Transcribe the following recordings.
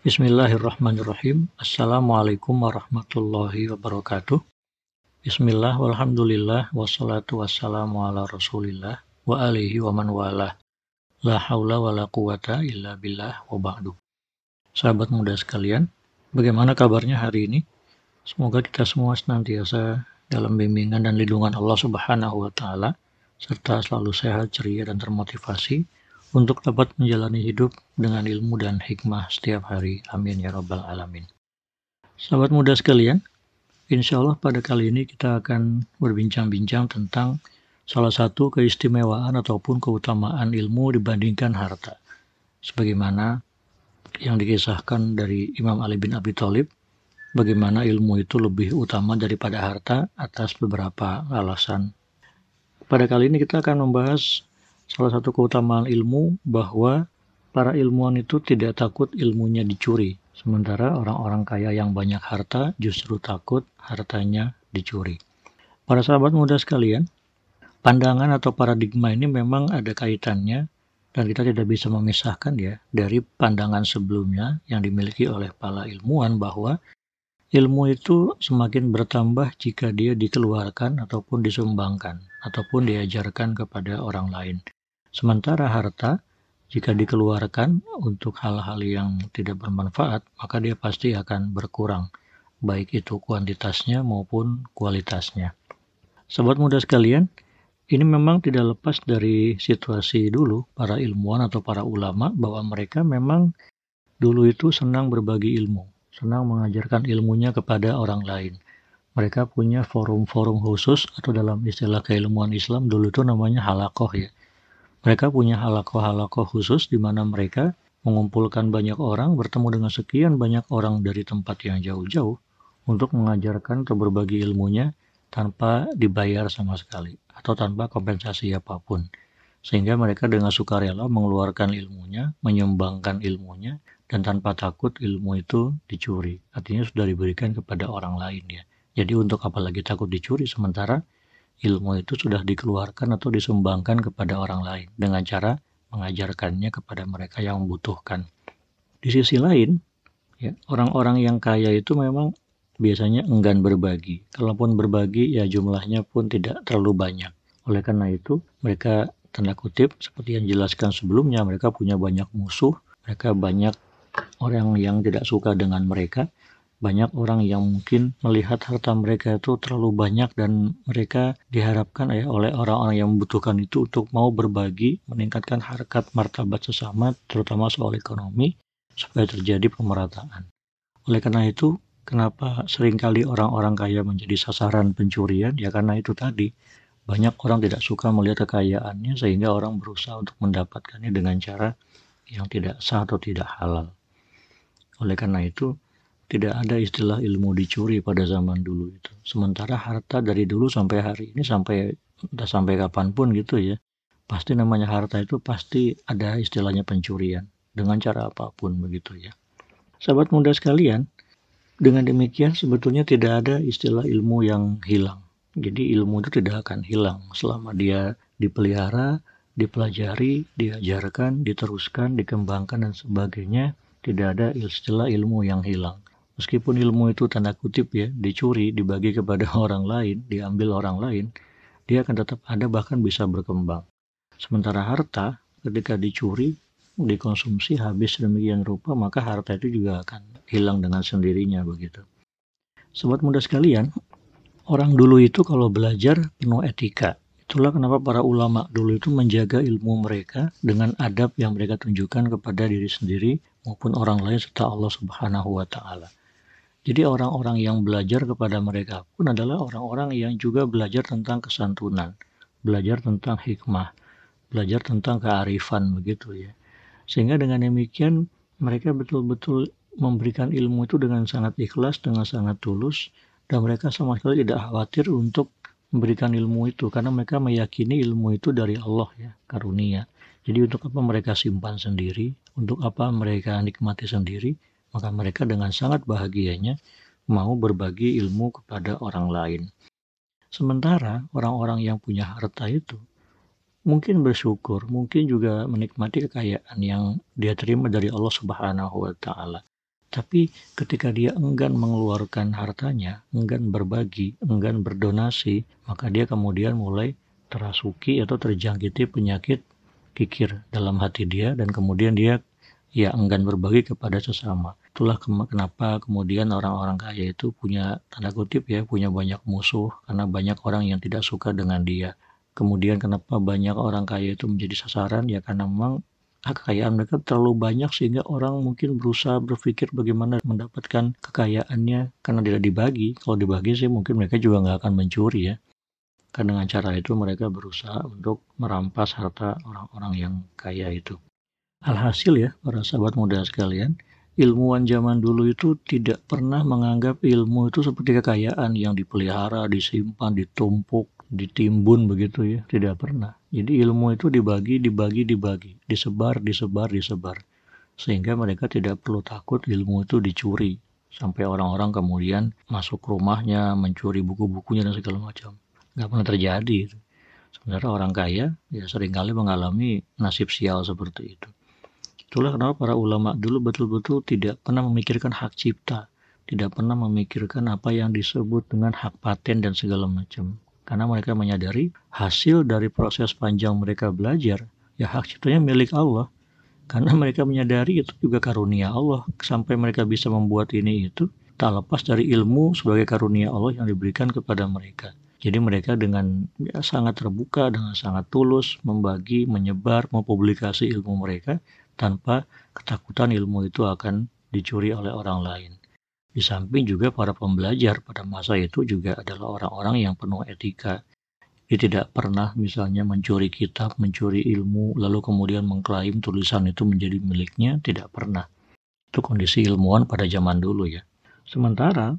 Bismillahirrahmanirrahim. Assalamualaikum warahmatullahi wabarakatuh. Bismillah, walhamdulillah, wassalatu wassalamu ala rasulillah, wa alihi wa man wala. La haula wa la quwata illa billah wa ba'du. Sahabat muda sekalian, bagaimana kabarnya hari ini? Semoga kita semua senantiasa dalam bimbingan dan lindungan Allah Subhanahu wa taala serta selalu sehat, ceria dan termotivasi untuk dapat menjalani hidup dengan ilmu dan hikmah setiap hari. Amin ya Rabbal 'Alamin. Sahabat muda sekalian, insya Allah pada kali ini kita akan berbincang-bincang tentang salah satu keistimewaan ataupun keutamaan ilmu dibandingkan harta. Sebagaimana yang dikisahkan dari Imam Ali bin Abi Thalib, bagaimana ilmu itu lebih utama daripada harta atas beberapa alasan. Pada kali ini kita akan membahas salah satu keutamaan ilmu bahwa para ilmuwan itu tidak takut ilmunya dicuri. Sementara orang-orang kaya yang banyak harta justru takut hartanya dicuri. Para sahabat muda sekalian, pandangan atau paradigma ini memang ada kaitannya dan kita tidak bisa memisahkan ya dari pandangan sebelumnya yang dimiliki oleh para ilmuwan bahwa ilmu itu semakin bertambah jika dia dikeluarkan ataupun disumbangkan ataupun diajarkan kepada orang lain. Sementara harta, jika dikeluarkan untuk hal-hal yang tidak bermanfaat, maka dia pasti akan berkurang, baik itu kuantitasnya maupun kualitasnya. Sobat muda sekalian, ini memang tidak lepas dari situasi dulu para ilmuwan atau para ulama bahwa mereka memang dulu itu senang berbagi ilmu, senang mengajarkan ilmunya kepada orang lain. Mereka punya forum-forum khusus atau dalam istilah keilmuan Islam dulu itu namanya halakoh ya mereka punya halakoh-halakoh khusus di mana mereka mengumpulkan banyak orang, bertemu dengan sekian banyak orang dari tempat yang jauh-jauh untuk mengajarkan atau berbagi ilmunya tanpa dibayar sama sekali atau tanpa kompensasi apa pun. Sehingga mereka dengan sukarela mengeluarkan ilmunya, menyumbangkan ilmunya, dan tanpa takut ilmu itu dicuri. Artinya sudah diberikan kepada orang lain ya. Jadi untuk apalagi takut dicuri sementara ilmu itu sudah dikeluarkan atau disumbangkan kepada orang lain dengan cara mengajarkannya kepada mereka yang membutuhkan. Di sisi lain, ya, orang-orang yang kaya itu memang biasanya enggan berbagi. Kalaupun berbagi, ya jumlahnya pun tidak terlalu banyak. Oleh karena itu, mereka tanda kutip seperti yang jelaskan sebelumnya, mereka punya banyak musuh, mereka banyak orang yang tidak suka dengan mereka, banyak orang yang mungkin melihat harta mereka itu terlalu banyak dan mereka diharapkan ya oleh orang-orang yang membutuhkan itu untuk mau berbagi, meningkatkan harkat martabat sesama, terutama soal ekonomi, supaya terjadi pemerataan. Oleh karena itu, kenapa sering kali orang-orang kaya menjadi sasaran pencurian? Ya karena itu tadi, banyak orang tidak suka melihat kekayaannya sehingga orang berusaha untuk mendapatkannya dengan cara yang tidak sah atau tidak halal. Oleh karena itu, tidak ada istilah ilmu dicuri pada zaman dulu itu. Sementara harta dari dulu sampai hari ini sampai entah sampai kapan pun gitu ya, pasti namanya harta itu pasti ada istilahnya pencurian dengan cara apa pun begitu ya. Sahabat muda sekalian, dengan demikian sebetulnya tidak ada istilah ilmu yang hilang. Jadi ilmu itu tidak akan hilang selama dia dipelihara, dipelajari, diajarkan, diteruskan, dikembangkan dan sebagainya. Tidak ada istilah ilmu yang hilang Meskipun ilmu itu tanda kutip ya, dicuri, dibagi kepada orang lain, diambil orang lain, dia akan tetap ada bahkan bisa berkembang. Sementara harta ketika dicuri, dikonsumsi habis demikian rupa, maka harta itu juga akan hilang dengan sendirinya begitu. Sobat muda sekalian, orang dulu itu kalau belajar penuh etika. Itulah kenapa para ulama dulu itu menjaga ilmu mereka dengan adab yang mereka tunjukkan kepada diri sendiri maupun orang lain serta Allah Subhanahu wa taala. Jadi orang-orang yang belajar kepada mereka pun adalah orang-orang yang juga belajar tentang kesantunan, belajar tentang hikmah, belajar tentang kearifan begitu ya. Sehingga dengan demikian mereka betul-betul memberikan ilmu itu dengan sangat ikhlas, dengan sangat tulus, dan mereka sama sekali tidak khawatir untuk memberikan ilmu itu karena mereka meyakini ilmu itu dari Allah ya, karunia. Jadi untuk apa mereka simpan sendiri, untuk apa mereka nikmati sendiri, maka mereka dengan sangat bahagianya mau berbagi ilmu kepada orang lain. Sementara orang-orang yang punya harta itu mungkin bersyukur, mungkin juga menikmati kekayaan yang dia terima dari Allah Subhanahu wa taala. Tapi ketika dia enggan mengeluarkan hartanya, enggan berbagi, enggan berdonasi, maka dia kemudian mulai terasuki atau terjangkiti penyakit kikir dalam hati dia dan kemudian dia ya enggan berbagi kepada sesama. Itulah kenapa kemudian orang-orang kaya itu punya tanda kutip ya punya banyak musuh karena banyak orang yang tidak suka dengan dia. Kemudian kenapa banyak orang kaya itu menjadi sasaran ya karena memang kekayaan mereka terlalu banyak sehingga orang mungkin berusaha berpikir bagaimana mendapatkan kekayaannya karena tidak dibagi. Kalau dibagi sih mungkin mereka juga nggak akan mencuri ya. Karena dengan cara itu mereka berusaha untuk merampas harta orang-orang yang kaya itu. Alhasil ya, para sahabat muda sekalian, ilmuwan zaman dulu itu tidak pernah menganggap ilmu itu seperti kekayaan yang dipelihara, disimpan, ditumpuk, ditimbun begitu ya, tidak pernah. Jadi ilmu itu dibagi, dibagi, dibagi, disebar, disebar, disebar. Sehingga mereka tidak perlu takut ilmu itu dicuri. Sampai orang-orang kemudian masuk rumahnya, mencuri buku-bukunya dan segala macam. Nggak pernah terjadi. Sebenarnya orang kaya ya sering kali mengalami nasib sial seperti itu. Itulah kenapa para ulama dulu betul-betul tidak pernah memikirkan hak cipta, tidak pernah memikirkan apa yang disebut dengan hak paten dan segala macam. Karena mereka menyadari hasil dari proses panjang mereka belajar, ya hak ciptanya milik Allah. Karena mereka menyadari itu juga karunia Allah, sampai mereka bisa membuat ini itu tak lepas dari ilmu sebagai karunia Allah yang diberikan kepada mereka. Jadi mereka dengan ya, sangat terbuka, dengan sangat tulus membagi, menyebar, mempublikasi ilmu mereka tanpa ketakutan ilmu itu akan dicuri oleh orang lain. Di samping juga para pembelajar pada masa itu juga adalah orang-orang yang penuh etika. Dia tidak pernah misalnya mencuri kitab, mencuri ilmu, lalu kemudian mengklaim tulisan itu menjadi miliknya, tidak pernah. Itu kondisi ilmuwan pada zaman dulu ya. Sementara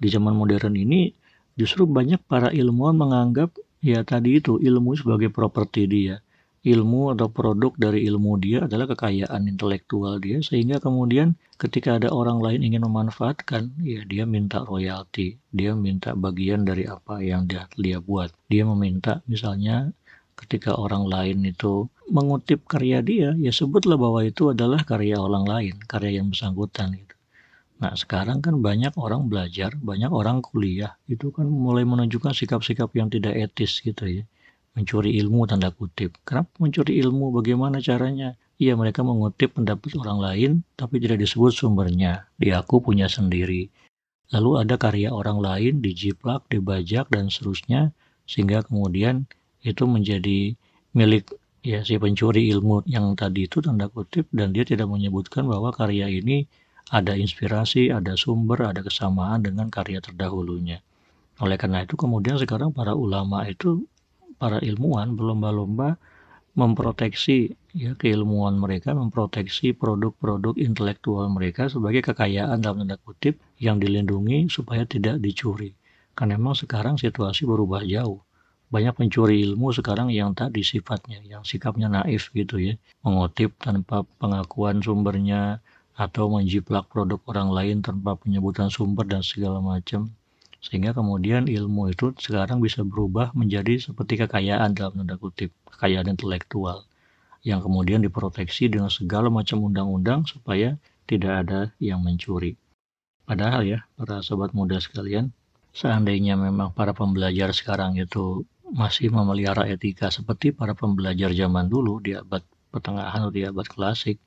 di zaman modern ini justru banyak para ilmuwan menganggap ya tadi itu ilmu sebagai properti dia ilmu atau produk dari ilmu dia adalah kekayaan intelektual dia sehingga kemudian ketika ada orang lain ingin memanfaatkan ya dia minta royalti dia minta bagian dari apa yang dia dia buat. Dia meminta misalnya ketika orang lain itu mengutip karya dia ya sebutlah bahwa itu adalah karya orang lain karya yang bersangkutan gitu. Nah sekarang kan banyak orang belajar, banyak orang kuliah, itu kan mulai menunjukkan sikap-sikap yang tidak etis gitu ya mencuri ilmu tanda kutip. Kenapa mencuri ilmu? Bagaimana caranya? Iya mereka mengutip pendapat orang lain tapi tidak disebut sumbernya. Diaku punya sendiri. Lalu ada karya orang lain dijiplak, dibajak dan seterusnya sehingga kemudian itu menjadi milik ya si pencuri ilmu yang tadi itu tanda kutip dan dia tidak menyebutkan bahwa karya ini ada inspirasi, ada sumber, ada kesamaan dengan karya terdahulunya. Oleh karena itu kemudian sekarang para ulama itu para ilmuwan berlomba-lomba memproteksi ya keilmuan mereka, memproteksi produk-produk intelektual mereka sebagai kekayaan dalam tanda kutip yang dilindungi supaya tidak dicuri. Karena memang sekarang situasi berubah jauh. Banyak pencuri ilmu sekarang yang tadi sifatnya, yang sikapnya naif gitu ya, mengutip tanpa pengakuan sumbernya atau menjiplak produk orang lain tanpa penyebutan sumber dan segala macam sehingga kemudian ilmu itu sekarang bisa berubah menjadi seperti kekayaan dalam tanda kutip kekayaan intelektual yang kemudian diproteksi dengan segala macam undang-undang supaya tidak ada yang mencuri. Padahal ya para sobat muda sekalian seandainya memang para pembelajar sekarang itu masih memelihara etika seperti para pembelajar zaman dulu di abad pertengahan atau di abad klasik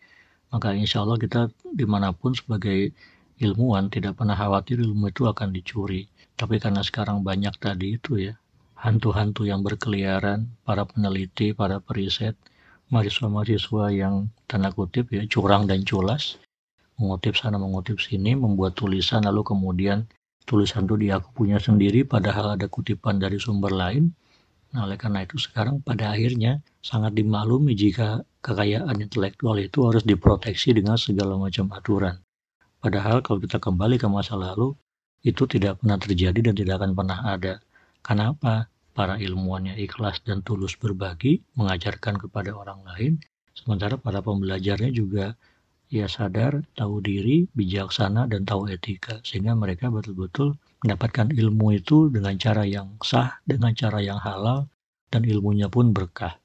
maka insya Allah kita di mana pun sebagai ilmuwan tidak pernah khawatir ilmu itu akan dicuri tapi karena sekarang banyak tadi itu ya, hantu-hantu yang berkeliaran, para peneliti, para periset, mahasiswa-mahasiswa yang tanda kutip ya curang dan culas, mengutip sana mengutip sini, membuat tulisan lalu kemudian tulisan itu dia punya sendiri padahal ada kutipan dari sumber lain. Nah, oleh karena itu sekarang pada akhirnya sangat dimaklumi jika kekayaan intelektual itu harus diproteksi dengan segala macam aturan. Padahal kalau kita kembali ke masa lalu, itu tidak pernah terjadi dan tidak akan pernah ada. Kenapa? Para ilmuwannya ikhlas dan tulus berbagi, mengajarkan kepada orang lain, sementara para pembelajarnya juga ya sadar, tahu diri, bijaksana, dan tahu etika, sehingga mereka betul-betul mendapatkan ilmu itu dengan cara yang sah, dengan cara yang halal, dan ilmunya pun berkah.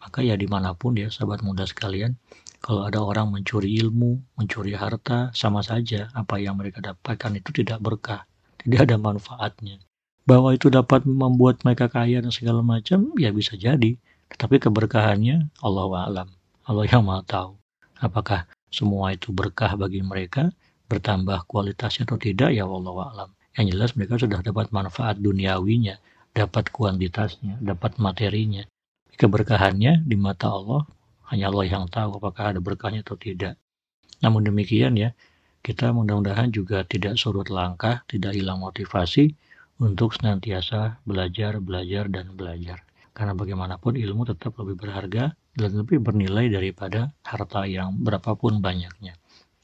Maka ya di mana pun ya sahabat muda sekalian, Kalau ada orang mencuri ilmu, mencuri harta, sama saja apa yang mereka dapatkan itu tidak berkah, tidak ada manfaatnya. Bahwa itu dapat membuat mereka kaya dan segala macam, ya bisa jadi. Tetapi keberkahannya Allah alam. Allah yang maha tahu. Apakah semua itu berkah bagi mereka, bertambah kualitasnya atau tidak, ya Allah alam. Yang jelas mereka sudah dapat manfaat duniawinya, dapat kuantitasnya, dapat materinya. Keberkahannya di mata Allah hanya Allah yang tahu apakah ada berkahnya atau tidak. Namun demikian ya, kita mudah-mudahan juga tidak surut langkah, tidak hilang motivasi untuk senantiasa belajar, belajar, dan belajar. Karena bagaimanapun ilmu tetap lebih berharga dan lebih bernilai daripada harta yang berapapun banyaknya.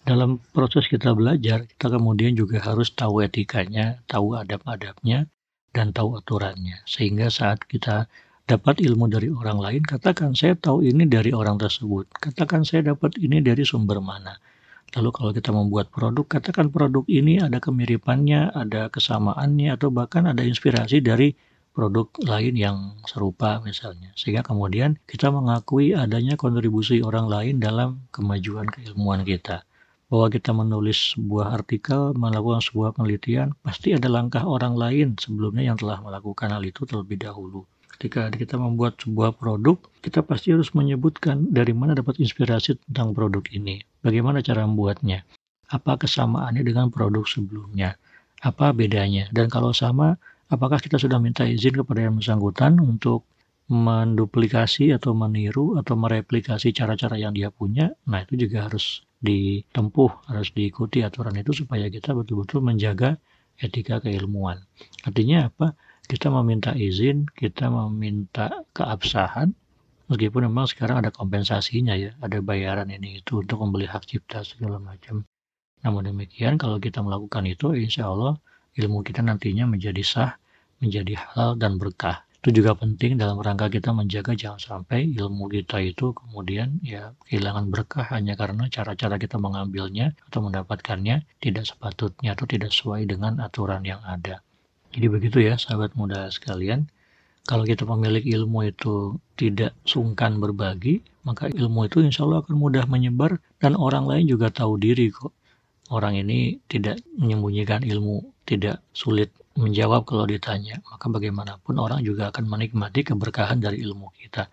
Dalam proses kita belajar, kita kemudian juga harus tahu etikanya, tahu adab-adabnya, dan tahu aturannya. Sehingga saat kita dapat ilmu dari orang lain, katakan saya tahu ini dari orang tersebut. Katakan saya dapat ini dari sumber mana. Lalu kalau kita membuat produk, katakan produk ini ada kemiripannya, ada kesamaannya, atau bahkan ada inspirasi dari produk lain yang serupa misalnya. Sehingga kemudian kita mengakui adanya kontribusi orang lain dalam kemajuan keilmuan kita bahwa kita menulis sebuah artikel, melakukan sebuah penelitian, pasti ada langkah orang lain sebelumnya yang telah melakukan hal itu terlebih dahulu. Ketika kita membuat sebuah produk, kita pasti harus menyebutkan dari mana dapat inspirasi tentang produk ini, bagaimana cara membuatnya, apa kesamaannya dengan produk sebelumnya, apa bedanya, dan kalau sama, apakah kita sudah minta izin kepada yang bersangkutan untuk menduplikasi atau meniru atau mereplikasi cara-cara yang dia punya, nah itu juga harus ditempuh, harus diikuti aturan itu supaya kita betul-betul menjaga etika keilmuan. Artinya apa? Kita meminta izin, kita meminta keabsahan, meskipun memang sekarang ada kompensasinya ya, ada bayaran ini itu untuk membeli hak cipta segala macam. Namun demikian, kalau kita melakukan itu, insya Allah ilmu kita nantinya menjadi sah, menjadi halal dan berkah itu juga penting dalam rangka kita menjaga jangan sampai ilmu kita itu kemudian ya kehilangan berkah hanya karena cara-cara kita mengambilnya atau mendapatkannya tidak sepatutnya atau tidak sesuai dengan aturan yang ada. Jadi begitu ya sahabat muda sekalian. Kalau kita pemilik ilmu itu tidak sungkan berbagi, maka ilmu itu insya Allah akan mudah menyebar dan orang lain juga tahu diri kok. Orang ini tidak menyembunyikan ilmu, tidak sulit menjawab kalau ditanya, maka bagaimanapun orang juga akan menikmati keberkahan dari ilmu kita.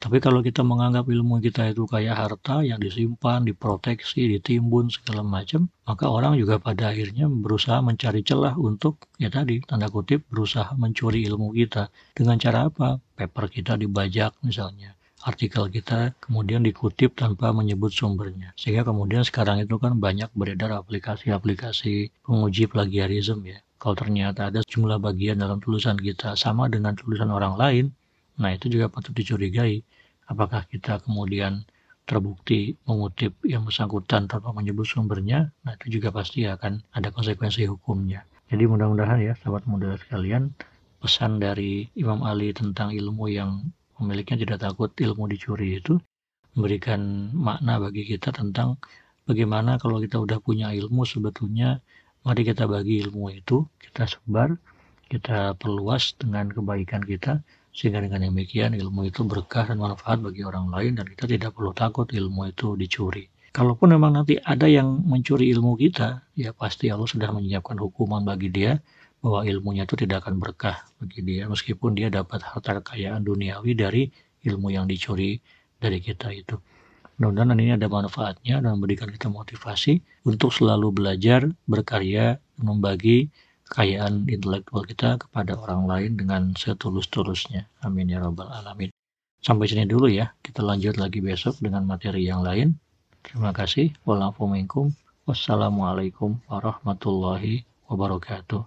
Tapi kalau kita menganggap ilmu kita itu kayak harta yang disimpan, diproteksi, ditimbun segala macam, maka orang juga pada akhirnya berusaha mencari celah untuk ya tadi tanda kutip berusaha mencuri ilmu kita. Dengan cara apa? Paper kita dibajak misalnya. Artikel kita kemudian dikutip tanpa menyebut sumbernya. Sehingga kemudian sekarang itu kan banyak beredar aplikasi-aplikasi penguji plagiarisme ya kalau ternyata ada jumlah bagian dalam tulisan kita sama dengan tulisan orang lain, nah itu juga patut dicurigai. Apakah kita kemudian terbukti mengutip yang bersangkutan tanpa menyebut sumbernya, nah itu juga pasti akan ada konsekuensi hukumnya. Jadi mudah-mudahan ya sahabat muda sekalian, pesan dari Imam Ali tentang ilmu yang memilikinya tidak takut ilmu dicuri itu memberikan makna bagi kita tentang bagaimana kalau kita udah punya ilmu sebetulnya Mari kita bagi ilmu itu, kita sebar, kita perluas dengan kebaikan kita, sehingga dengan demikian ilmu itu berkah dan manfaat bagi orang lain dan kita tidak perlu takut ilmu itu dicuri. Kalaupun memang nanti ada yang mencuri ilmu kita, ya pasti Allah sudah menyiapkan hukuman bagi dia bahwa ilmunya itu tidak akan berkah bagi dia meskipun dia dapat harta kekayaan duniawi dari ilmu yang dicuri dari kita itu. Mudah-mudahan ini ada manfaatnya dan memberikan kita motivasi untuk selalu belajar, berkarya, membagi kekayaan intelektual kita kepada orang lain dengan setulus-tulusnya. Amin ya rabbal alamin. Sampai sini dulu ya. Kita lanjut lagi besok dengan materi yang lain. Terima kasih. Wassalamualaikum warahmatullahi wabarakatuh.